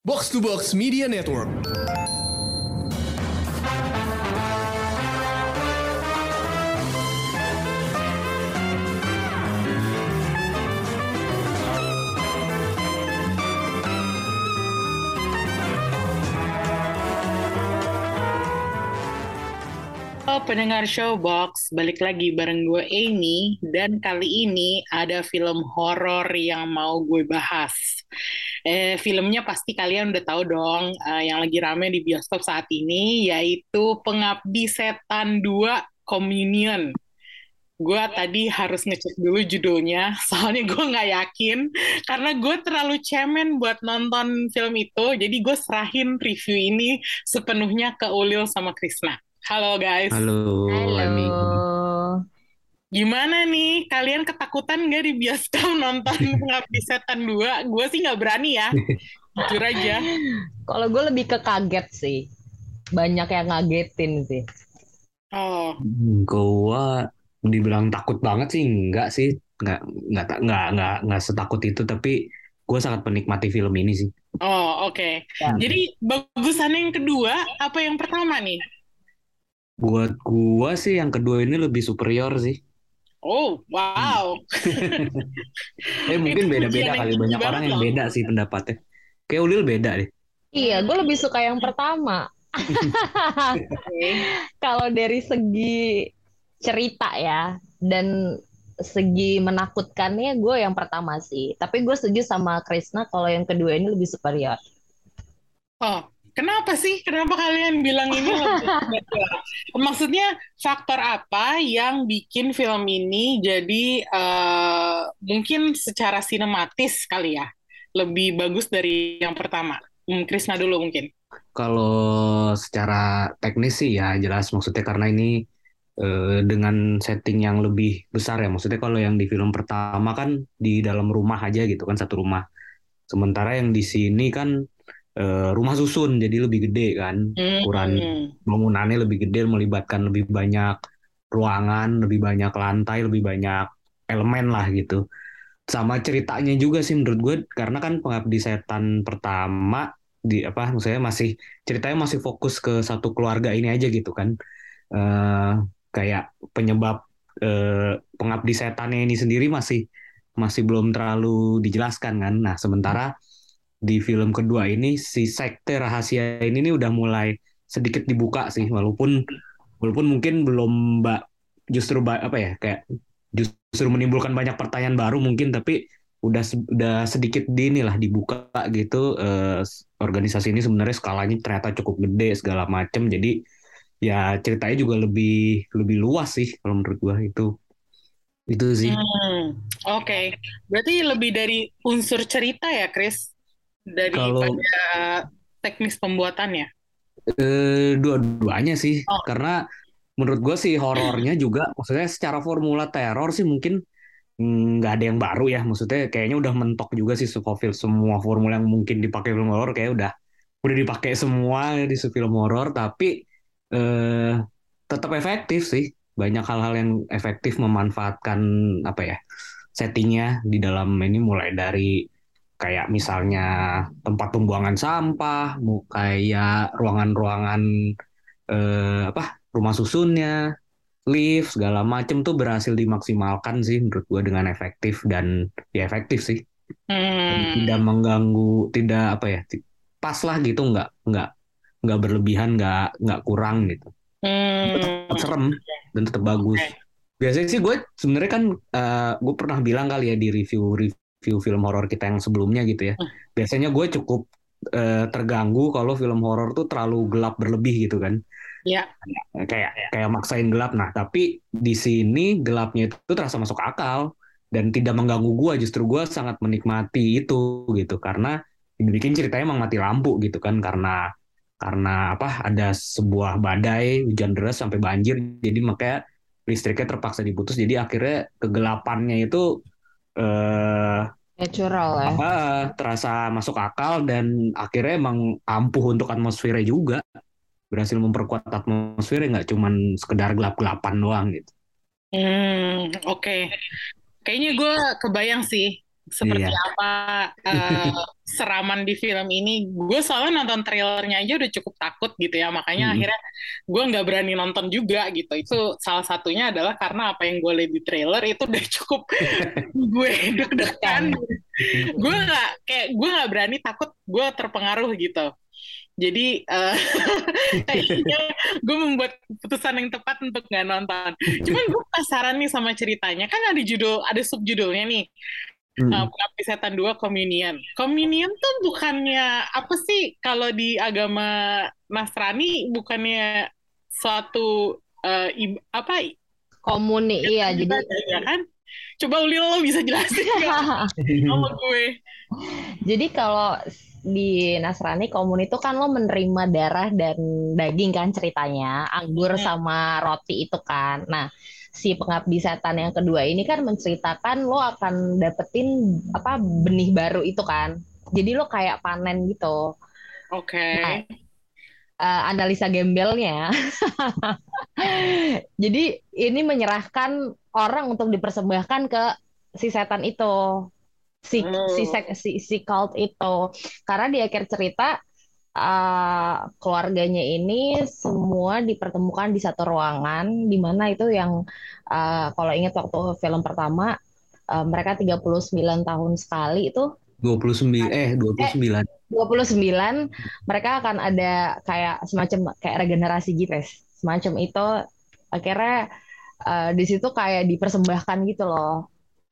Box to Box Media Network. Halo pendengar Showbox, balik lagi bareng gue Amy dan kali ini ada film horor yang mau gue bahas. Eh, filmnya pasti kalian udah tahu dong eh, yang lagi rame di bioskop saat ini yaitu Pengabdi Setan 2 Communion. Gue tadi harus ngecek dulu judulnya, soalnya gue nggak yakin karena gue terlalu cemen buat nonton film itu, jadi gue serahin review ini sepenuhnya ke Ulil sama Krisna. Halo guys. Halo, Emi. Gimana nih? Kalian ketakutan nggak di bioskop nonton Pengabdi Setan 2? Gue sih nggak berani ya. Jujur aja. Kalau gue lebih ke kaget sih. Banyak yang ngagetin sih. Oh, Gua dibilang takut banget sih enggak sih, enggak enggak enggak enggak, enggak setakut itu tapi gue sangat menikmati film ini sih. oh oke. Ya. Jadi bagusan yang kedua apa yang pertama nih? Buat gua sih yang kedua ini lebih superior sih. Oh, wow. Eh mungkin beda-beda kali banyak banget orang yang loh. beda sih pendapatnya. Kayak Ulil beda deh. Iya, gue lebih suka yang pertama. Oke. Kalau dari segi cerita ya, dan segi menakutkannya gue yang pertama sih. Tapi gue setuju sama Krisna kalau yang kedua ini lebih superior. Oh, kenapa sih? Kenapa kalian bilang ini? Maksudnya faktor apa yang bikin film ini jadi eh, mungkin secara sinematis kali ya lebih bagus dari yang pertama? Hmm, Krisna dulu mungkin. Kalau secara teknis sih ya jelas maksudnya karena ini eh, dengan setting yang lebih besar ya. Maksudnya kalau yang di film pertama kan di dalam rumah aja gitu kan satu rumah. Sementara yang di sini kan eh, rumah susun jadi lebih gede kan. Hmm. Ukuran bangunannya lebih gede melibatkan lebih banyak ruangan, lebih banyak lantai, lebih banyak elemen lah gitu. Sama ceritanya juga sih menurut gue karena kan Pengabdi Setan pertama di apa maksudnya masih ceritanya masih fokus ke satu keluarga ini aja gitu kan. Eh kayak penyebab eh, Pengabdi Setannya ini sendiri masih masih belum terlalu dijelaskan kan. Nah, sementara di film kedua ini si sekte rahasia ini nih udah mulai sedikit dibuka sih walaupun walaupun mungkin belum mbak justru apa ya kayak justru menimbulkan banyak pertanyaan baru mungkin tapi udah udah sedikit di inilah dibuka gitu eh, organisasi ini sebenarnya skalanya ternyata cukup gede segala macem. Jadi ya ceritanya juga lebih lebih luas sih kalau menurut gua itu. Itu sih. Hmm, Oke, berarti lebih dari unsur cerita ya, Chris, kalau daripada teknis pembuatannya. Eh, dua-duanya sih, Oh. karena menurut gue sih horornya juga, maksudnya secara formula teror sih mungkin mm, nggak ada yang baru ya, maksudnya kayaknya udah mentok juga sih Scofield semua formula yang mungkin dipakai film horor kayak udah udah dipakai semua di film horor, tapi eh, tetap efektif sih, banyak hal-hal yang efektif memanfaatkan apa ya settingnya di dalam ini mulai dari kayak misalnya tempat pembuangan sampah, kayak ruangan-ruangan eh, apa rumah susunnya, lift segala macem tuh berhasil dimaksimalkan sih menurut gua dengan efektif dan ya efektif sih, Dan Hmm, tidak mengganggu, tidak apa ya, pas lah gitu, nggak nggak nggak berlebihan, nggak nggak kurang gitu, hmm, tetap serem dan tetap bagus. Biasanya sih gue sebenarnya kan gue pernah bilang kali ya di review review film horor kita yang sebelumnya gitu ya. Hmm. Biasanya gue cukup eh, terganggu kalau film horor tuh terlalu gelap berlebih gitu kan. ya. Kayak kayak maksain gelap. Nah, tapi di sini gelapnya itu terasa masuk akal dan tidak mengganggu gue. Justru gue sangat menikmati itu gitu karena dibikin ceritanya emang mati lampu gitu kan karena karena apa ada sebuah badai hujan deras sampai banjir jadi makanya listriknya terpaksa diputus jadi akhirnya kegelapannya itu eh Natural ya. apa terasa masuk akal dan akhirnya emang ampuh untuk atmosfernya juga berhasil memperkuat atmosfernya nggak cuman sekedar gelap-gelapan doang gitu Hmm, oke. Kayaknya gue kebayang sih seperti Iya. apa eh, seraman di film ini. Gue soalnya nonton trailernya aja udah cukup takut gitu ya, makanya Mm-mm. akhirnya gue nggak berani nonton juga gitu. Itu salah satunya adalah karena apa yang gue lihat di trailer itu udah cukup gue deg-degan. Gue nggak kayak gue nggak berani takut gue terpengaruh gitu. Jadi kayaknya gue membuat keputusan yang tepat untuk nggak nonton. Cuman gue penasaran nih sama ceritanya. Kan ada judul, ada subjudulnya nih. Mm-mm. Uh, Pengabdi Setan 2 Communion. Communion tuh bukannya apa sih kalau di agama Nasrani bukannya suatu uh, ib- apa Komuni, iya. Jadi ya kan? Coba Ulil lo bisa jelasin nggak sama gue? Jadi kalau di Nasrani komun itu kan lo menerima darah dan daging kan ceritanya, anggur Hmm. sama roti itu kan. Nah, si pengabdi setan yang kedua ini kan menceritakan lo akan dapetin apa benih baru itu kan. Jadi lo kayak panen gitu. Oke. Nah, eh, analisa gembelnya. Jadi ini menyerahkan orang untuk dipersembahkan ke si setan itu. Si si Oh. sek- si, si cult itu. Karena di akhir cerita eh, keluarganya ini semua dipertemukan di satu ruangan di mana itu yang eh, kalau ingat waktu film pertama eh, mereka 39 tahun sekali itu 29 eh 29. 29 mereka akan ada kayak semacam kayak regenerasi gitu guys. Semacam itu akhirnya eh, di situ kayak dipersembahkan gitu loh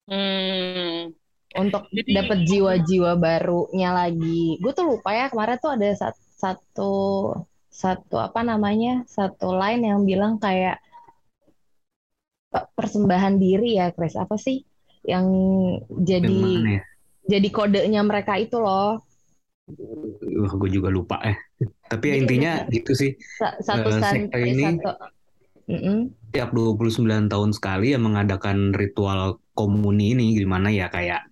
Hmm. Untuk dapat jiwa-jiwa barunya lagi. Gue tuh lupa ya kemarin tuh ada sat- satu satu apa namanya? satu line yang bilang kayak pe- persembahan diri ya, Chris. Apa sih yang jadi ya? jadi kodenya mereka itu loh. Wah, gue juga lupa eh. Tapi ya Jadi intinya ada- gitu sih. Sa- Satu Eh, santri sekte ini- satu. Mm-mm. Tiap 29 tahun sekali yang mengadakan ritual komuni ini gimana ya kayak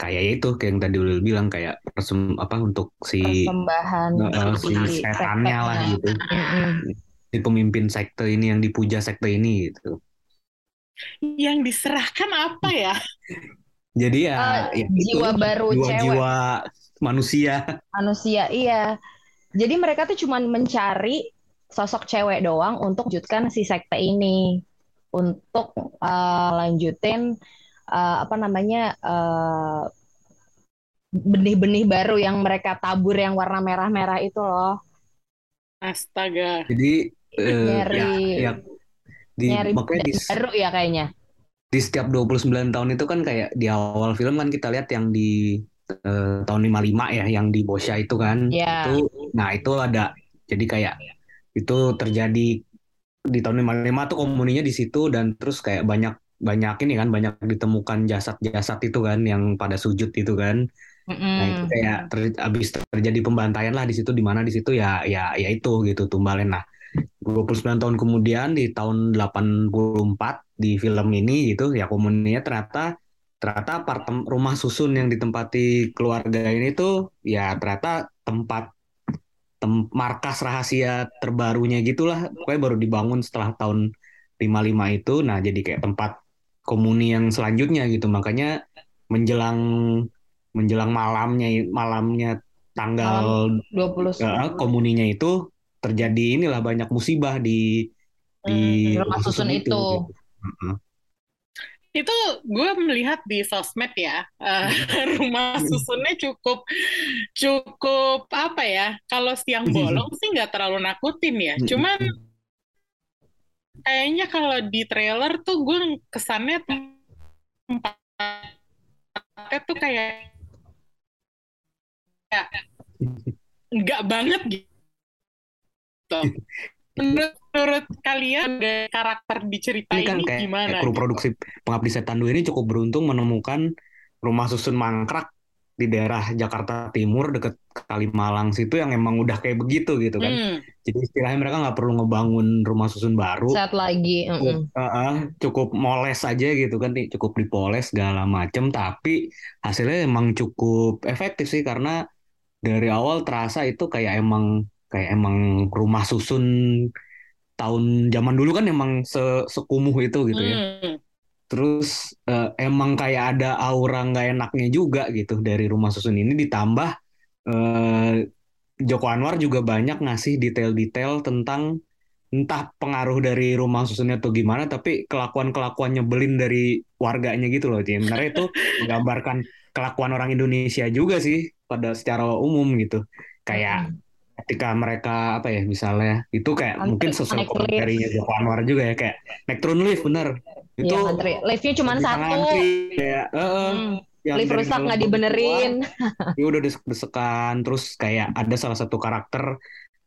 kayak ya itu kayak yang tadi Ulil bilang kayak persem, apa untuk si persembahan eh, si si setannya lah sektenya. gitu. Si pemimpin sekte ini yang dipuja sekte ini gitu. Yang diserahkan apa ya? Jadi ya, Eh, ya itu, jiwa baru cewek jiwa-jiwa manusia. manusia iya jadi mereka tuh cuman mencari sosok cewek doang untuk lanjutkan si sekte ini untuk eh, lanjutin eh, apa namanya eh, benih-benih baru yang mereka tabur yang warna merah-merah itu loh. Astaga. Jadi nyari ya, ya di nyari makanya di, baru ya kayaknya. di setiap 29 tahun itu kan kayak di awal film kan kita lihat yang di eh, tahun 55 ya yang di Bosya itu kan. Ya itu nah itu ada. Jadi kayak itu terjadi di tahun 55 tuh komuninya di situ dan terus kayak banyak banyak ini kan banyak ditemukan jasad-jasad itu kan yang pada sujud itu kan. Nah itu kayak ter, abis terjadi pembantaian lah di situ di mana di situ ya ya ya itu gitu tumbalin. Nah 29 tahun kemudian di tahun 84 di film ini gitu ya komuninya ternyata ternyata apartem rumah susun yang ditempati keluarga ini tuh ya ternyata tempat tem- markas rahasia terbarunya gitulah. Pokoknya baru dibangun setelah tahun 55 itu. Nah jadi kayak tempat komuni yang selanjutnya gitu makanya menjelang menjelang malamnya malamnya tanggal 20 eh, komuninya itu terjadi inilah banyak musibah di di Hmm, rumah susun itu. gitu. Heeh. Itu gue melihat di sosmed ya, eh, rumah susunnya cukup cukup apa ya? Kalau siang bolong sih nggak terlalu nakutin ya. Cuman kayaknya kalau di trailer tuh gue kesannya tempatnya tuh kayak kayak nggak banget gitu. Menurut, menurut kalian ada karakter di cerita ini kan ini kayak, gimana? kayak kru gitu? produksi Pengabdi Setan 2 ini cukup beruntung menemukan rumah susun mangkrak di daerah Jakarta Timur deket Kalimalang situ yang emang udah kayak begitu gitu kan. Hmm. Jadi istilahnya mereka nggak perlu ngebangun rumah susun baru. saat lagi. Cukup, uh-uh, cukup moles aja gitu kan, cukup dipoles segala macem. Tapi hasilnya emang cukup efektif sih karena dari awal terasa itu kayak emang kayak emang rumah susun tahun zaman dulu kan emang se sekumuh itu gitu ya. Hmm. Terus eh, emang kayak ada aura nggak enaknya juga gitu dari rumah susun ini ditambah eh, Joko Anwar juga banyak ngasih detail-detail tentang entah pengaruh dari rumah susunnya atau gimana, tapi kelakuan-kelakuan nyebelin dari warganya gitu loh. Jadi sebenarnya itu menggambarkan kelakuan orang Indonesia juga sih pada secara umum gitu. Kayak ketika mereka apa ya misalnya itu kayak Antri- mungkin sosial naik komentarnya Joko Anwar juga ya kayak naik turun lift bener itu Iya, ngantri. Liftnya cuma satu. ngantri, kayak eh, eh, Hmm, yang lift rusak nggak dibenerin. dia udah desek-desekan terus kayak ada salah satu karakter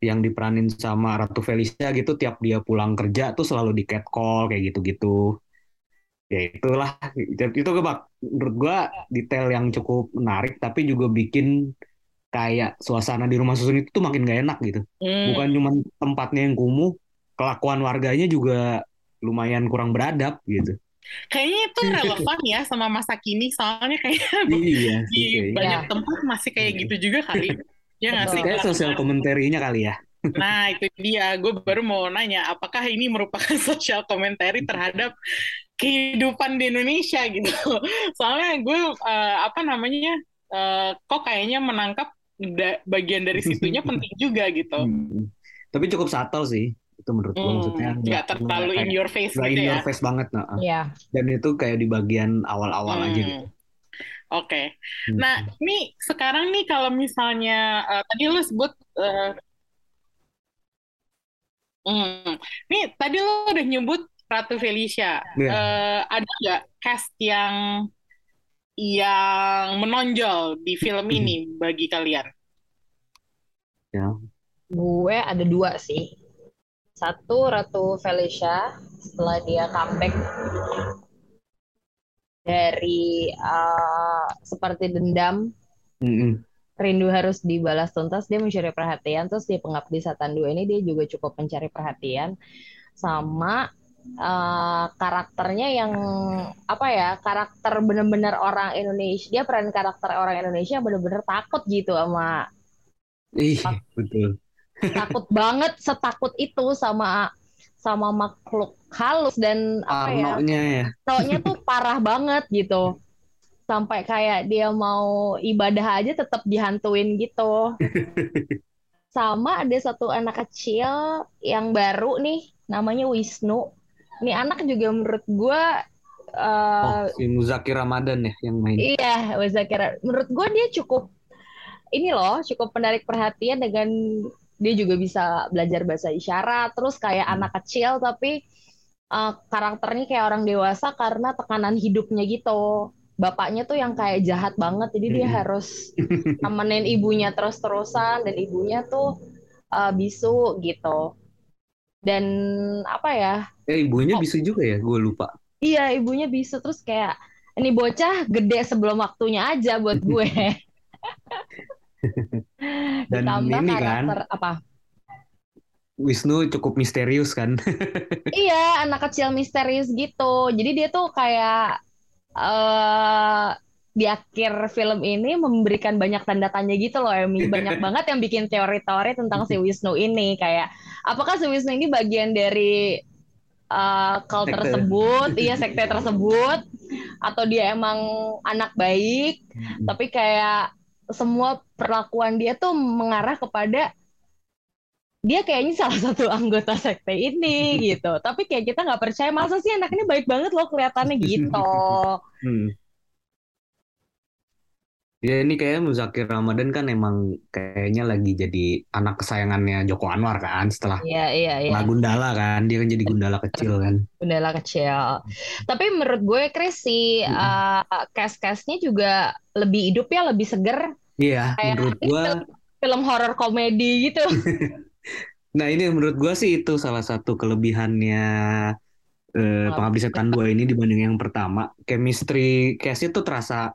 yang diperanin sama Ratu Felicia gitu tiap dia pulang kerja tuh selalu di catcall kayak gitu-gitu ya itulah itu kebak menurut gua detail yang cukup menarik tapi juga bikin kayak suasana di rumah susun itu tuh makin gak enak gitu Hmm. bukan cuma tempatnya yang kumuh kelakuan warganya juga lumayan kurang beradab gitu Kayaknya itu relevan ya sama masa kini, soalnya kayak iya di kayaknya. banyak Iya. tempat masih kayak gitu juga kali. Ya nggak sih? kayak sosial komentarinya kali ya Nah, itu dia. Gue baru mau nanya, apakah ini merupakan social commentary terhadap kehidupan di Indonesia gitu? Soalnya gue eh, apa namanya? eh, kok kayaknya menangkap da- bagian dari situnya penting juga gitu. Hmm. Tapi cukup subtle sih itu menurut gua Hmm, maksudnya nggak terlalu in your face gitu in ya. your face banget nah. Iya. Dan itu kayak di bagian awal-awal aja Hmm. gitu. Oke. Hmm. Nah, ini sekarang nih kalau misalnya eh, tadi lu sebut hmm, nih tadi lu udah nyebut Ratu Felicia. Iya. Eh, ada nggak cast yang yang menonjol di film Hmm. ini bagi kalian? Gue ada dua sih. Satu Ratu Felicia setelah dia comeback dari uh, seperti dendam Mm-mm. rindu harus dibalas tuntas dia mencari perhatian terus di Pengabdi Setan 2 ini dia juga cukup mencari perhatian sama uh, karakternya yang apa ya karakter bener-bener orang Indonesia dia peran karakter orang Indonesia bener-bener takut gitu sama Ih, betul. takut banget setakut itu sama sama makhluk halus dan apa ya ya. Tuh parah banget gitu sampai kayak dia mau ibadah aja tetap dihantuin gitu sama ada satu anak kecil yang baru nih namanya Wisnu ini anak juga menurut gua Oh, eh, si Muzakir Ramadan ya yang main. Iya, Wazakira. Menurut gue dia cukup ini loh, cukup menarik perhatian dengan dia juga bisa belajar bahasa isyarat, terus kayak anak kecil tapi uh, karakternya kayak orang dewasa karena tekanan hidupnya gitu. Bapaknya tuh yang kayak jahat banget, jadi dia Mm-mm. harus nemenin ibunya terus-terusan dan ibunya tuh uh, bisu gitu. Dan apa ya? Eh ibunya Oh. bisa juga ya, gue lupa. Iya, ibunya bisu terus kayak ini bocah gede sebelum waktunya aja buat gue. Dan Ditambah ini kan karakter apa? Wisnu cukup misterius kan. Iya, anak kecil misterius gitu. Jadi dia tuh kayak eh di akhir film ini memberikan banyak tanda tanya gitu loh, Emi. Banyak banget yang bikin teori-teori tentang si Wisnu ini. Kayak, apakah si Wisnu ini bagian dari eh cult Sekte. tersebut, iya sekte tersebut, atau dia emang anak baik, tapi kayak semua perlakuan dia tuh mengarah kepada dia kayaknya salah satu anggota sekte ini gitu. Tapi kayak kita nggak percaya masa sih anak ini baik banget loh kelihatannya gitu. Hmm. Ya ini kayaknya Muzakir Ramadan kan emang kayaknya lagi jadi anak kesayangannya Joko Anwar kan setelah Iya iya iya. Gundala kan dia kan jadi Gundala kecil kan. Bendera kecil. Tapi menurut gue Chris si Mm-mm. uh, cast-castnya juga lebih hidup ya, lebih seger. Iya, Kayak menurut gua film, film horor komedi gitu. nah ini menurut gua sih itu salah satu kelebihannya eh, Pengabdi Pengabdi Setan 2 ini dibanding yang pertama. Chemistry cast itu terasa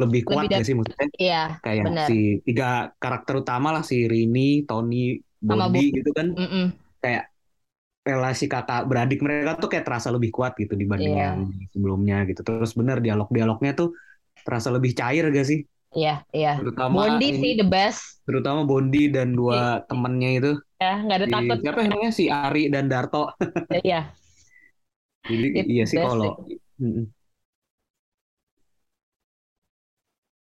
lebih kuat Lebih ya sih maksudnya Iya, kayak benar. si tiga karakter utama lah si Rini, Tony, Bondi gitu kan Mm-mm. kayak relasi kakak beradik mereka tuh kayak terasa lebih kuat gitu dibanding Iya. yang sebelumnya gitu. Terus bener dialog-dialognya tuh terasa lebih cair gak sih? Iya, iya. Terutama Bondi ini- sih the best. terutama Bondi dan dua temennya itu Ya, nggak ada si, takut. siapa namanya si Ari dan Darto. Iya, Jadi Itu iya sih kalau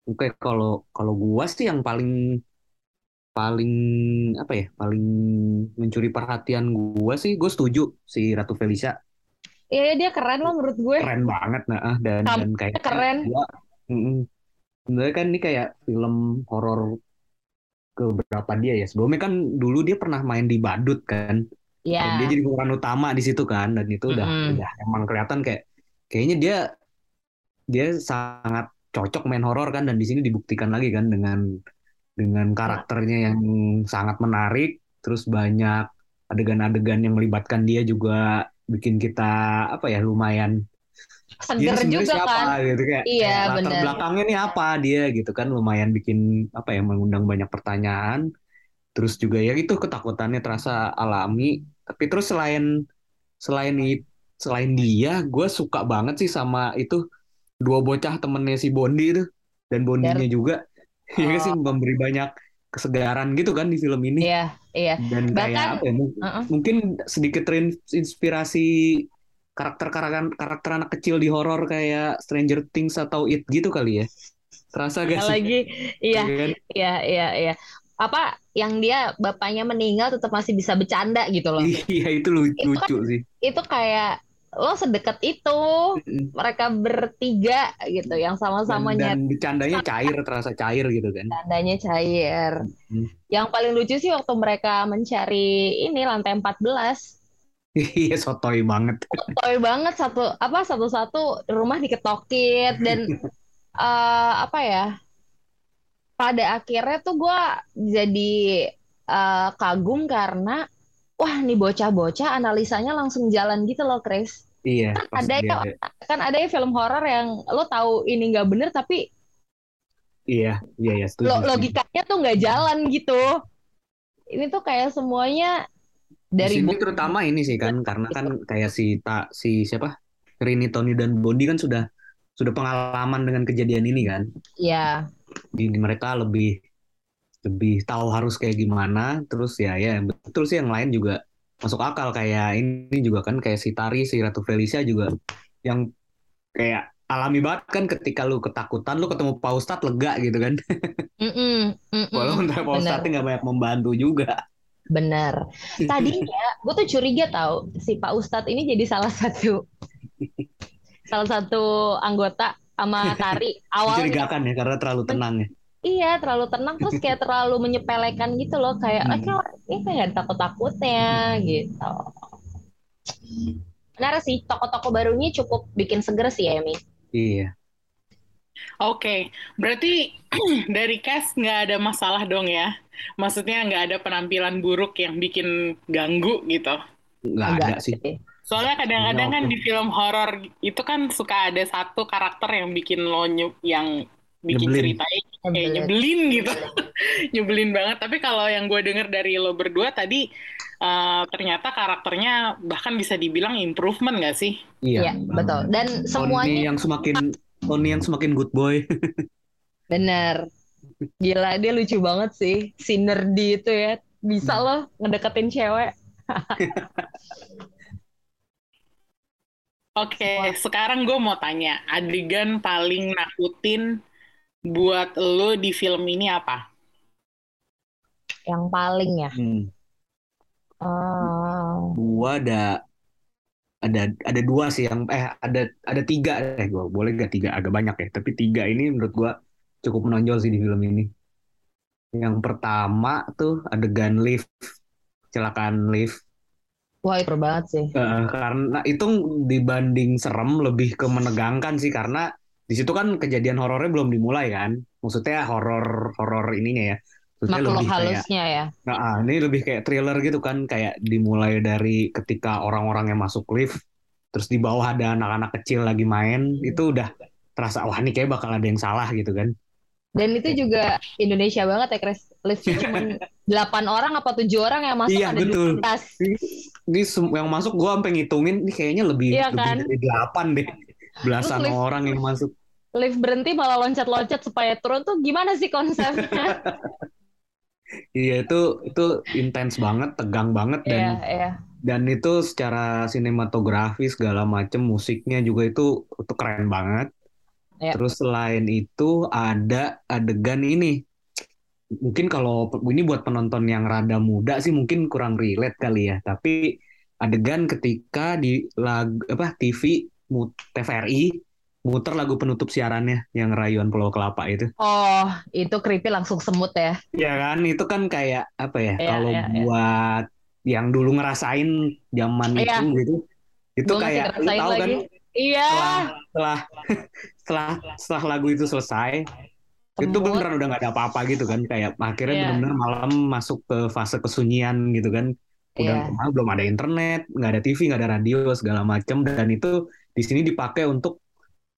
Oke, kalau kalau gua sih yang paling paling apa ya, paling mencuri perhatian gua sih, gue setuju si Ratu Felicia Iya dia keren loh menurut gue. keren banget nah ah, dan dan kayak keren. gua mm-mm. sebenarnya kan ini kayak film horor keberapa dia ya. Sebelumnya kan dulu dia pernah main di Badut kan. Dan dia Ya. jadi pemeran utama di situ kan dan itu udah Mm-mm. udah emang kelihatan kayak kayaknya dia dia sangat cocok main horor kan dan di sini dibuktikan lagi kan dengan dengan karakternya yang sangat menarik terus banyak adegan-adegan yang melibatkan dia juga bikin kita apa ya lumayan dia Seger sebenarnya juga siapa? kan. gitu kayak Iya kayak latar bener. belakangnya nih apa? Dia gitu kan lumayan bikin apa ya mengundang banyak pertanyaan. Terus juga ya itu ketakutannya terasa alami. Tapi terus selain selain selain dia gue suka banget sih sama itu dua bocah temennya si Bondi itu dan Bondinya Der- juga ya nggak sih Oh. memberi banyak kesegaran gitu kan di film ini Iya, iya. dan kayak Bahkan apa ya mu- uh-uh. mungkin sedikit terinspirasi karakter-karakter karakter anak kecil di horor kayak Stranger Things atau It gitu kali ya terasa gak sih lagi iya, Iya kan? iya, iya, iya. Apa yang dia bapaknya meninggal tetap masih bisa bercanda gitu loh. iya itu lu- Itu kan lucu sih itu kayak lo sedekat itu mereka bertiga gitu yang dan, sama-sama dan bercandanya cair terasa cair gitu kan nyatanya cair. Hmm. Yang paling lucu sih waktu mereka mencari ini lantai 14. iya sotoy banget Toy banget satu apa satu-satu rumah diketokin dan eh, apa ya? Pada akhirnya tuh gua jadi eh, kagum karena wah nih bocah-bocah analisanya langsung jalan gitu loh, Chris. iya pas Ada ya kan ada ya film horor yang lo tahu ini nggak bener tapi iya iya ya setuju lo- setuju. logikanya tuh nggak jalan gitu. Ini tuh kayak semuanya dari sini bu- terutama ini sih kan karena kan kayak si tak si siapa Rini Tony dan Bondi kan sudah sudah pengalaman dengan kejadian ini kan ya di, di mereka lebih lebih tahu harus kayak gimana terus ya ya betul sih yang lain juga masuk akal kayak ini juga kan kayak si Tari si Ratu Felicia juga yang kayak alami banget kan ketika lu ketakutan lu ketemu Pak Ustadz lega gitu kan Mm-mm, mm-mm. walaupun Pak. Ustadz nggak banyak membantu juga Bener. Tadinya gue tuh curiga tahu si Pak Ustadz ini jadi salah satu salah satu anggota sama Tari awalnya. mencurigakan ya karena terlalu tenang ya Iya, terlalu tenang terus kayak terlalu menyepelekan gitu loh kayak Hmm. "Ah, kayak ini kayak takut-takutnya gitu. Benar sih, toko-toko barunya cukup bikin seger sih ya, Mi. iya Oke, berarti dari cast nggak ada masalah dong ya? Maksudnya nggak ada penampilan buruk yang bikin ganggu gitu. nggak ada sih Soalnya kadang-kadang kan Oke. di film horor itu kan suka ada satu karakter yang bikin lo nyu- yang bikin Nyebelin. ceritanya kayak Nyebelin. nyebelin gitu. nyebelin banget. Tapi kalau yang gue denger dari lo berdua tadi eh, ternyata karakternya bahkan bisa dibilang improvement nggak sih? iya Iya, betul. Dan Tony semuanya yang semakin Tony yang semakin good boy bener. Gila, dia lucu banget sih. Si nerdy itu ya. Bisa Hmm. loh ngedeketin cewek. Oke, sekarang gue mau tanya, adegan paling nakutin buat lo di film ini apa? Yang paling ya. hmm. Eh, gua ada ada ada dua sih yang eh ada ada tiga eh gua boleh gak tiga agak banyak ya tapi tiga ini menurut gua cukup menonjol sih di film ini yang pertama tuh adegan lift kecelakaan lift wah, itu banget sih. Eh, karena itu dibanding serem lebih ke menegangkan sih karena di situ kan kejadian horornya belum dimulai kan maksudnya horor horor ininya ya maksudnya lebih kayak halusnya ya. Nah, ah, ini lebih kayak thriller gitu kan, kayak dimulai dari ketika orang-orang yang masuk lift, terus di bawah ada anak-anak kecil lagi main, itu udah terasa wah ini kayak bakal ada yang salah gitu kan. Dan itu juga Indonesia banget ya, Chris. Liftnya cuma 8 orang apa 7 orang yang masuk Iya, ada betul. 12. Ini sem- yang masuk gua sampai ngitungin, ini kayaknya lebih Iya lebih kan? dari delapan deh, belasan lift- orang yang masuk. Lift berhenti malah loncat-loncat supaya turun tuh gimana sih konsepnya? Iya itu itu intens banget, tegang banget dan iya. dan itu secara sinematografi segala macam musiknya juga itu itu keren banget. Ya. Terus selain itu ada adegan ini. Mungkin kalau ini buat penonton yang rada muda sih mungkin kurang relate kali ya. Tapi adegan ketika di lag, apa TV TVRI muter lagu penutup siarannya yang Rayuan Pulau Kelapa itu. Oh, itu creepy langsung semut ya. Ya kan itu kan kayak apa ya Iya, kalau iya, iya. buat yang dulu ngerasain zaman Iya. itu gitu. Itu Gua kayak lu tahu kan lagi. Iya. setelah setelah setelah setelah lagu itu selesai itu Semut. beneran udah nggak ada apa-apa gitu kan kayak akhirnya Iya. bener-bener malam masuk ke fase kesunyian gitu kan udah Iya. ah, belum ada internet nggak ada TV nggak ada radio segala macam dan itu di sini dipakai untuk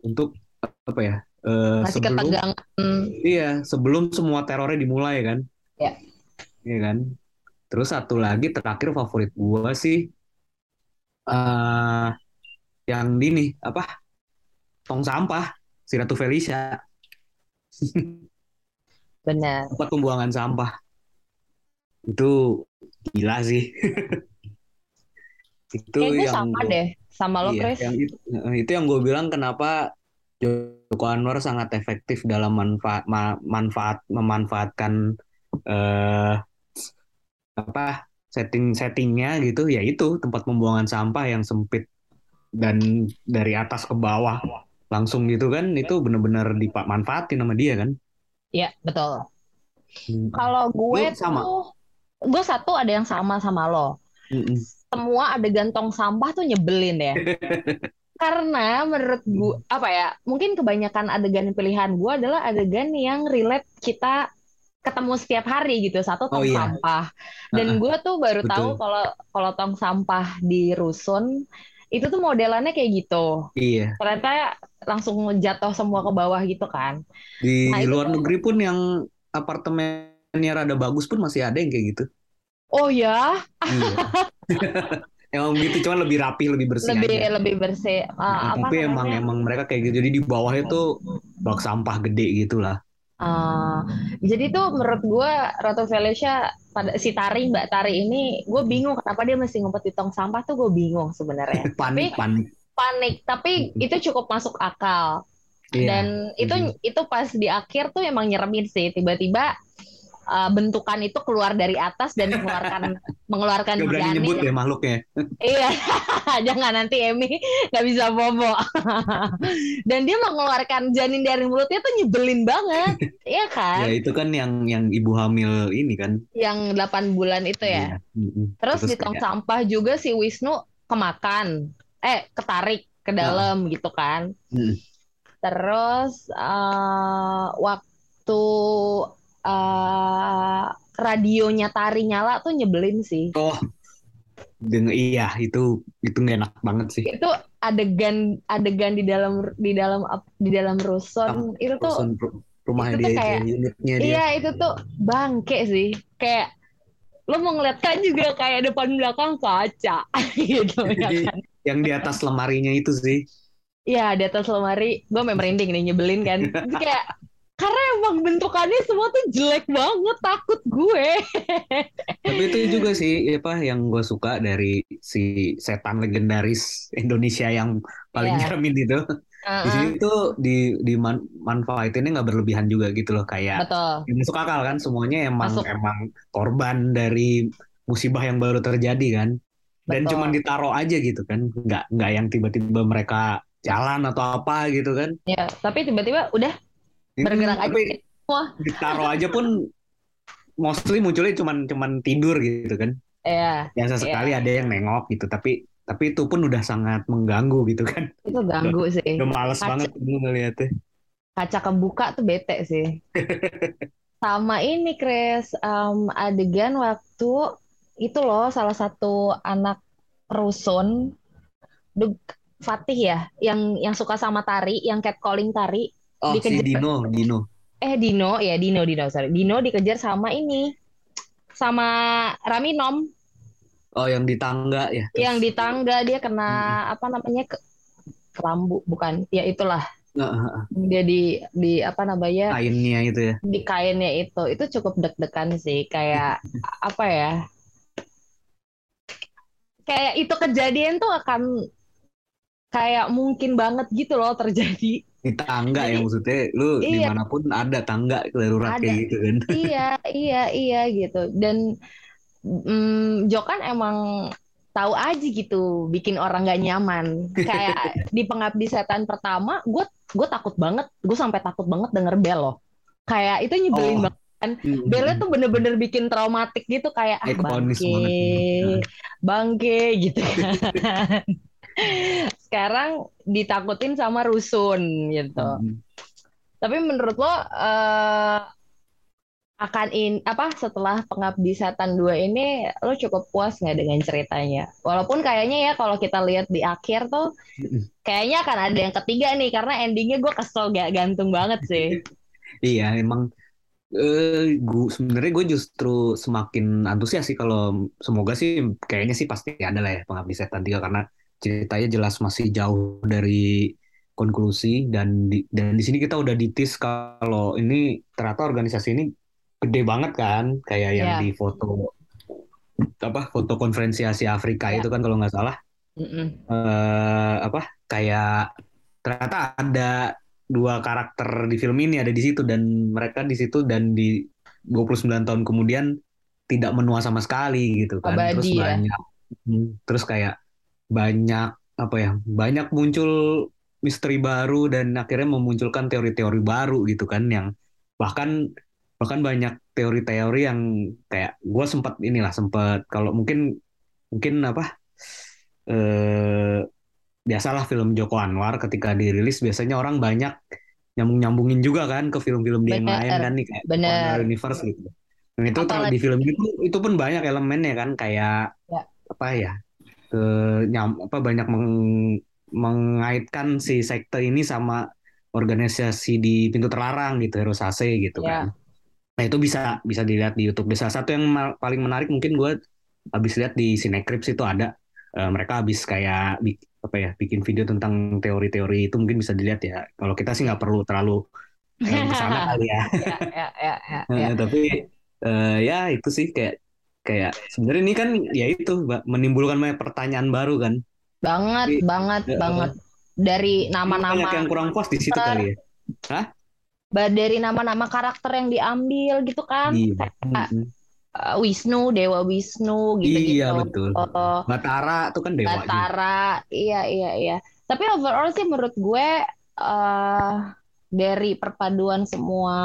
untuk apa ya Masih sebelum ketegangan. iya sebelum semua terornya dimulai kan? Iya. iya kan? Terus satu lagi terakhir favorit gua sih eh yang ini apa? Tong sampah si Ratu Felicia. Benar. tempat pembuangan sampah. Itu gila sih. Itu Kayak gue yang sama deh, sama lo iya, Chris. yang itu, itu yang gue bilang kenapa Joko Anwar sangat efektif dalam manfaat ma- manfaat memanfaatkan eh apa setting-settingnya gitu ya itu tempat pembuangan sampah yang sempit dan dari atas ke bawah langsung gitu kan itu benar-benar dimanfaatin sama dia kan Iya, betul. Hmm. Kalau gue Lu sama? tuh, gue satu ada yang sama sama lo. Mm-mm. Semua adegan tong sampah tuh nyebelin ya. Karena menurut gue, Hmm. apa ya, mungkin kebanyakan adegan pilihan gue adalah adegan yang relate kita ketemu setiap hari gitu. Satu Oh, tong iya. sampah. Dan gue tuh baru Betul. tahu kalau kalau tong sampah di rusun itu tuh modelannya kayak gitu. iya Ternyata langsung jatuh semua ke bawah gitu kan. di Nah, itu luar tuh- negeri pun yang apartemennya rada bagus pun masih ada yang kayak gitu Oh ya, iya emang gitu cuman lebih rapi lebih bersih lebih aja lebih bersih. Nah, Ah, apa tapi emang namanya? emang mereka kayak gitu jadi di bawahnya tuh bak sampah gede gitu lah Ah, jadi tuh menurut gue Ratu Felicia pada si Tari Mbak Tari ini gue bingung kenapa dia mesti ngumpet di tong sampah tuh gue bingung sebenarnya. panik panik Panik, tapi itu cukup masuk akal. Iya. Dan itu itu pas di akhir tuh emang nyeremin sih tiba-tiba uh, bentukan itu keluar dari atas dan mengeluarkan mengeluarkan Gak berani janin. nyebut ya makhluknya Iya, jangan nanti Emmy nggak bisa bobo. Dan dia mengeluarkan janin dari mulutnya tuh nyebelin banget, iya kan? ya itu kan yang yang ibu hamil ini kan Yang 8 bulan itu ya. Iya. Mm-mm. Terus di tong kayak- sampah juga si Wisnu kemakan, eh ketarik ke dalam gitu kan. Mm. Terus eh, waktu eh, radionya Tari nyala tuh nyebelin sih. oh dengan iya itu itu nggak enak banget sih. Itu adegan adegan di dalam di dalam di dalam rusun. Itu tuh Rusun ru- rumahnya itu tuh dia kayak- itu, unitnya dia. Iya itu tuh bangke sih. Kayak lo mau ngeliat kan juga kayak depan belakang kaca gitu ya kan. yang di atas lemarinya itu sih. Iya di atas lemari. Gue memang merinding nih nyebelin kan. Terus kayak karena emang bentukannya semua tuh jelek banget takut gue Tapi itu juga sih apa yang gue suka dari si setan legendaris Indonesia yang paling Iya. nyeremin itu. Di sini tuh di di man, manfaatinnya nggak berlebihan juga gitu loh kayak betul ya masuk akal kan semuanya emang Masuk. emang korban dari musibah yang baru terjadi kan. Dan Betul. cuma ditaruh aja gitu kan. Nggak nggak yang tiba-tiba mereka jalan atau apa gitu kan. ya tapi tiba-tiba udah bergerak aja tapi semua ditaruh aja pun mostly munculnya cuman cuman tidur gitu kan. ya yang sesekali ada yang nengok gitu tapi tapi itu pun udah sangat mengganggu gitu kan itu ganggu sih udah males Kaca. banget gue ngeliatnya kaca kebuka tuh bete sih. Sama ini, Chris, em, adegan waktu itu loh salah satu anak rusun, Dug Fatih ya, yang yang suka sama tari, yang catcalling tari. Oh si Dikejar. Dino Dino Eh Dino, ya Dino, Dino, sorry. Dino dikejar sama ini, sama Raminom, oh yang di tangga ya yang di tangga dia kena apa namanya ke kelambu, bukan? Ya itulah. Heeh, heeh. Dia di di apa namanya? kainnya itu ya di kainnya itu itu cukup deg-degan sih kayak apa ya kayak itu kejadian tuh akan kayak mungkin banget gitu loh terjadi. Di tangga ya Jadi- maksudnya lu Iya. di mana pun ada tangga darurat Ada. kayak gitu kan. iya, iya, iya gitu. Dan mm, Jo kan emang tahu aja gitu bikin orang gak nyaman. Kayak di Pengabdi Setan pertama, gue gue takut banget, gue sampai takut banget denger bel loh. Kayak itu nyebelin Oh. banget. Belnya tuh bener-bener bikin traumatik gitu kayak ah bangke, bangke gitu kan. Sekarang ditakutin sama rusun gitu. Mm. Tapi menurut lo eh, akan in apa setelah Pengabdi Setan 2 ini lo cukup puas nggak dengan ceritanya? Walaupun kayaknya ya kalau kita lihat di akhir tuh Mm-mm. kayaknya akan ada yang ketiga nih karena endingnya gue kesel gak gantung banget sih. Iya, emang eh gua sebenarnya gue justru semakin antusias sih kalau semoga sih kayaknya sih pasti ada lah ya Pengabdi Setan 3 karena ceritanya jelas masih jauh dari konklusi dan di, dan di sini kita udah ditis kalau ini ternyata organisasi ini gede banget kan kayak yang Iya. di foto apa foto konferensi Asia Afrika Iya. itu kan kalau nggak salah eh apa kayak ternyata ada dua karakter di film ini ada di situ dan mereka di situ dan di 29 tahun kemudian tidak menua sama sekali gitu kan terus Abadi ya. banyak hmm, terus kayak banyak apa ya banyak muncul misteri baru dan akhirnya memunculkan teori-teori baru gitu kan yang bahkan bahkan banyak teori-teori yang kayak gue sempat inilah sempat kalau mungkin mungkin apa eh biasalah film Joko Anwar ketika dirilis biasanya orang banyak nyambung-nyambungin juga kan ke film-film dia yang lain kan nih kayak Joko bener. Anwar Universe gitu. Dan itu Apalagi- di film itu itu pun banyak elemennya kan kayak Ya. apa ya ke nyam apa banyak meng- mengaitkan si sekte ini sama organisasi di pintu terlarang gitu Heroes AC gitu Ya. kan. Nah itu bisa bisa dilihat di YouTube. Salah satu yang paling menarik mungkin gue habis lihat di Cinecrypt itu ada Eh, mereka habis kayak apa ya bikin video tentang teori-teori itu mungkin bisa dilihat ya. Kalau kita sih nggak perlu terlalu eh, bersama kali ya. Ya, ya, ya. Eh, tapi eh, ya itu sih kayak kayak sebenarnya ini kan ya itu menimbulkan banyak pertanyaan baru kan. Banget, Jadi, banget, ya, banget. Dari Banyak nama-nama yang kurang puas di situ kali ya. ba- dari nama-nama karakter yang diambil gitu kan. Iya. Kayak uh, Wisnu, Dewa Wisnu gitu-gitu. Iya betul. Oh, Batara tuh kan dewa juga. Batara, iya iya iya. Tapi overall sih menurut gue eh dari perpaduan semua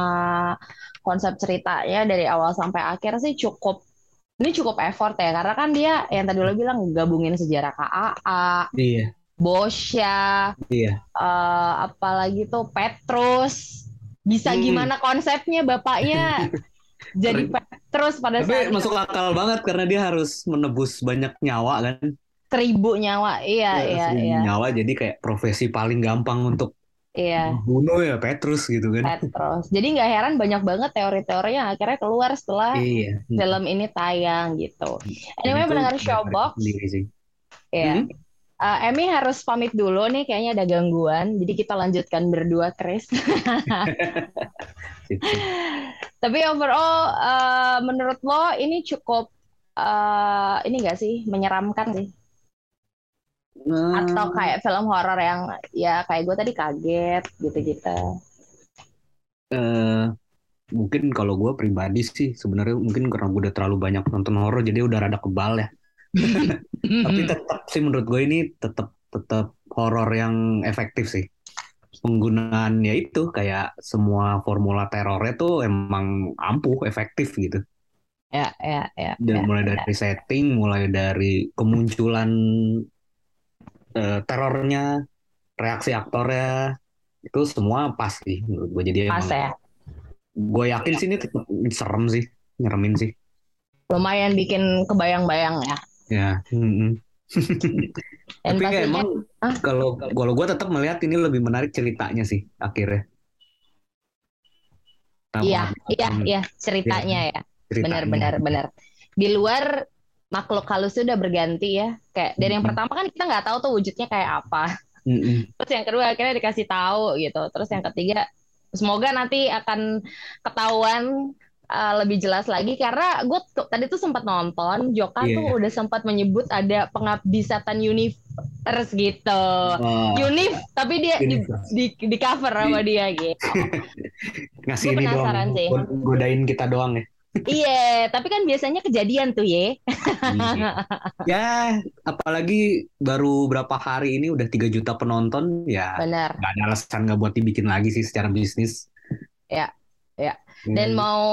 konsep ceritanya dari awal sampai akhir sih cukup ini cukup effort ya karena kan dia yang tadi lo bilang gabungin sejarah KAA, Iya. Bosya, Iya. eh apalagi tuh Petrus. Bisa Hmm. gimana konsepnya bapaknya jadi Petrus pada Tapi saat masuk akal banget karena dia harus menebus banyak nyawa kan. seribu nyawa. Iya iya Seribu iya. Nyawa jadi kayak profesi paling gampang untuk Iya. bunuh ya Petrus gitu kan. Petros. Jadi nggak heran banyak banget teori-teori yang akhirnya keluar setelah Iya. film ini tayang gitu. Anyway, Itu mendengar showbox, sendiri sih. ya. Hmm? Eh, Emmy harus pamit dulu nih, kayaknya ada gangguan. Jadi kita lanjutkan berdua, Chris. Tapi overall, eh, menurut lo ini cukup eh, ini nggak sih menyeramkan sih? Atau kayak film horor yang ya kayak gue tadi kaget gitu-gitu. eh mungkin kalau gue pribadi sih sebenarnya mungkin karena gue udah terlalu banyak nonton horor jadi udah rada kebal ya. Tapi tetap sih menurut gue ini tetap tetap horor yang efektif sih. Penggunaan ya itu kayak semua formula terornya tuh emang ampuh, efektif gitu. Ya, ya, ya. Dan ya, mulai ya. dari setting, mulai dari kemunculan eh, terornya, reaksi aktornya, itu semua pas sih menurut gue. Jadi Pas emang ya. gue yakin sih ini serem sih, nyeremin sih. Lumayan bikin kebayang-bayang ya. Ya. Dan Tapi kayak emang Ah. kalau kalau gue tetap melihat ini lebih menarik ceritanya sih akhirnya. Iya, iya, iya, ceritanya ya. ceritanya. Benar, benar, benar. Di luar makhluk halus sudah berganti ya. Kayak dari yang pertama kan kita nggak tahu tuh wujudnya kayak apa. Terus yang kedua akhirnya dikasih tahu gitu. Terus yang ketiga semoga nanti akan ketahuan uh, lebih jelas lagi karena gue tadi tuh sempat nonton Joka Iya. tuh udah sempat menyebut ada pengabdi setan universe gitu. Wah, Unif tapi dia di, di, di cover sama dia gitu. ngasih Gua ini doang, penasaran sih. god- godain kita doang ya. Iya, tapi kan biasanya kejadian tuh ye. Iya. ya, apalagi baru berapa hari ini udah 3 juta penonton, ya Benar. nggak ada alasan nggak buat dibikin lagi sih secara bisnis. Ya, ya. Dan Hmm. mau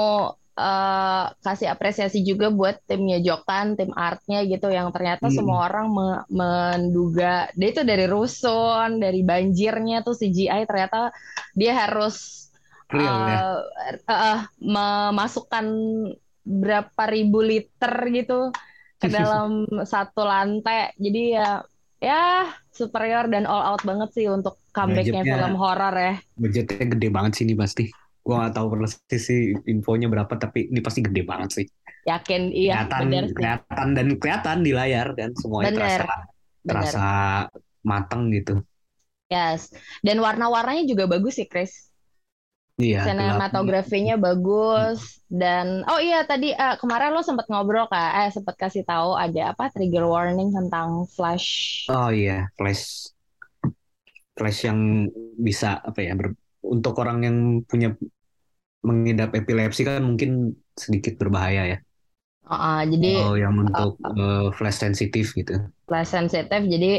eh, kasih apresiasi juga buat timnya Jokan, tim artnya gitu yang ternyata Hmm. semua orang me- menduga dia itu dari rusun, dari banjirnya tuh CGI ternyata dia harus Ya. eh, eh, eh, memasukkan berapa ribu liter gitu ke dalam satu lantai. Jadi ya ya superior dan all out banget sih untuk comebacknya film horor ya. Budgetnya gede banget sih ini pasti. Gua nggak tahu persis sih infonya berapa, tapi ini pasti gede banget sih. Yakin iya kelihatan, benar sih. kelihatan dan kelihatan di layar dan semuanya Bener, terasa terasa matang gitu. Yes. Dan warna-warnanya juga bagus sih, Chris. Iya. Sinematografinya bagus dan oh iya tadi eh, kemarin lo sempat ngobrol kak, eh sempat kasih tahu ada apa trigger warning tentang flash. Oh iya, flash flash yang bisa apa ya ber- untuk orang yang punya mengidap epilepsi kan mungkin sedikit berbahaya ya. Oh, jadi Oh, yang untuk eh, flash sensitif gitu. flash sensitif. Jadi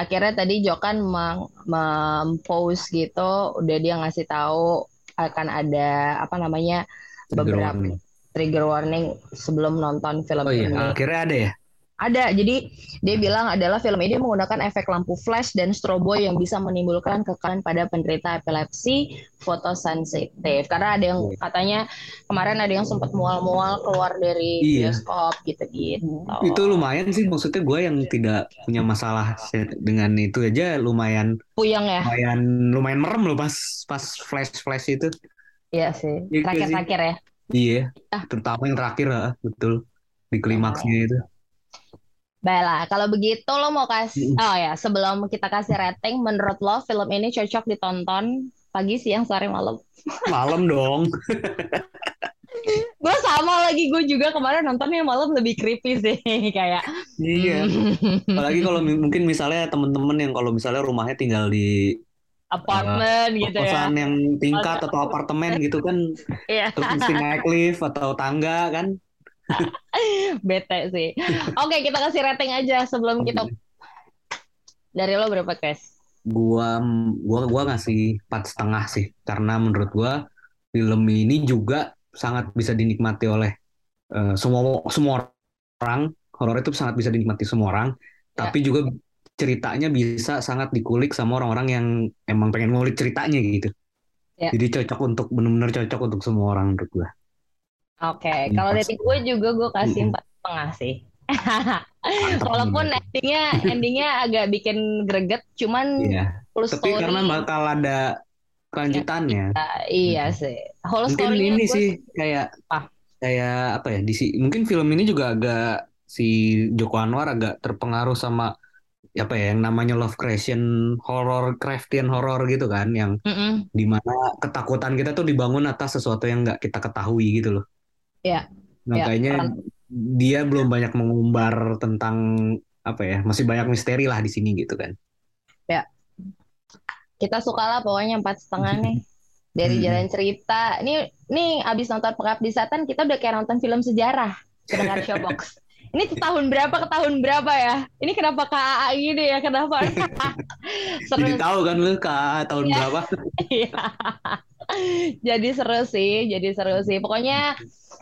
akhirnya tadi Jokan meng- mempost gitu, udah dia ngasih tahu akan ada apa namanya Trigger beberapa warning. trigger warning sebelum nonton film Oh iya, ini. akhirnya ada ya. Ada, jadi dia bilang adalah film ini menggunakan efek lampu flash dan strobo yang bisa menimbulkan kekalahan pada penderita epilepsi fotosensitif. Karena ada yang katanya kemarin ada yang sempat mual-mual keluar dari Iya. bioskop gitu-gitu. Itu lumayan sih maksudnya gue yang tidak punya masalah dengan itu aja lumayan Puyeng ya? lumayan lumayan merem loh pas pas flash flash itu. Iya sih. Iya Terakhir-terakhir ya. Iya, Ah. terutama yang terakhir ah, betul di klimaksnya itu. Baiklah, kalau begitu lo mau kasih, oh ya, sebelum kita kasih rating, menurut lo film ini cocok ditonton pagi, siang, sore, malam? Malam dong. Gue sama lagi, gue juga kemarin nontonnya malam lebih creepy sih, kayak. Iya. Apalagi kalau mungkin misalnya temen-temen yang kalau misalnya rumahnya tinggal di apartemen gitu ya. yang tingkat atau apartemen gitu kan, Iya, terus mesti naik lift atau tangga kan. bete sih. Oke, kita kasih rating aja sebelum kita. Dari lo berapa, Chris? Gua gua gua ngasih empat setengah sih, karena menurut gua film ini juga sangat bisa dinikmati oleh eh, semua semua orang. Horor itu sangat bisa dinikmati semua orang, Ya. tapi juga ceritanya bisa sangat dikulik sama orang-orang yang emang pengen ngulik ceritanya gitu. Ya. Jadi cocok untuk benar-benar cocok untuk semua orang menurut gua. Oke, kalau Empat rating gue juga gue kasih empat setengah sih. Walaupun endingnya endingnya agak bikin greget, cuman Iya. full Tapi story. karena bakal ada kelanjutannya. Ah, iya sih. Whole Mungkin ini gue sih kayak Ah. kayak apa ya? Di si- mungkin film ini juga agak si Joko Anwar agak terpengaruh sama apa ya yang namanya love creation horror craftian horror gitu kan yang Mm-mm. di mana ketakutan kita tuh dibangun atas sesuatu yang nggak kita ketahui gitu loh. Iya. Nah, Iya, kayaknya peran- dia belum banyak mengumbar tentang apa ya masih banyak misteri lah di sini gitu kan. Kita suka lah pokoknya empat setengah nih. Dari Hmm. jalan cerita. Nih, nih abis nonton Pengabdi Setan, kita udah kayak nonton film sejarah. Pendengar Showbox. Ini tahun berapa ke tahun berapa ya? Ini kenapa KAA gini ya? Kenapa? Seru Jadi tahu kan lu ke tahun Iya. berapa? Iya. Jadi seru sih, jadi seru sih. Pokoknya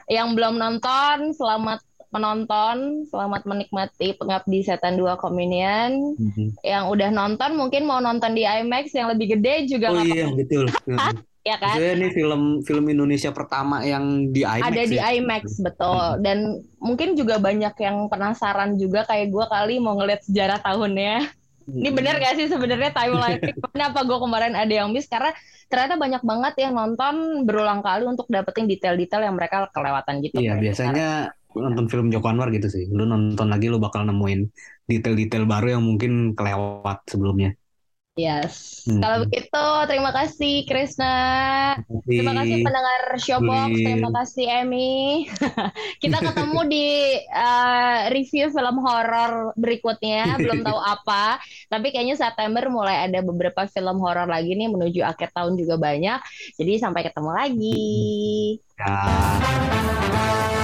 yang belum nonton, selamat menonton, selamat menikmati Pengabdi Setan 2 Communion. Yang udah nonton mungkin mau nonton di IMAX yang lebih gede juga Oh iya apa-apa, betul. ya kan? Maksudnya ini film film Indonesia pertama yang di IMAX Ada di ya. IMAX betul. Dan mungkin juga banyak yang penasaran juga kayak gue kali mau ngeliat sejarah tahunnya. Ini bener gak sih sebenarnya timeline Kenapa gue kemarin ada yang miss Karena ternyata banyak banget yang nonton berulang kali untuk dapetin detail-detail yang mereka kelewatan gitu. Iya, biasanya nonton film Joko Anwar gitu sih. Lu nonton lagi lu bakal nemuin detail-detail baru yang mungkin kelewat sebelumnya. Yes. Hmm. Kalau begitu, terima kasih Krisna. Terima kasih pendengar Showbox. Terima kasih Emmy. Kita ketemu di uh, review film horor berikutnya. Belum tahu apa, tapi kayaknya September mulai ada beberapa film horor lagi nih menuju akhir tahun juga banyak. Jadi sampai ketemu lagi. Ya.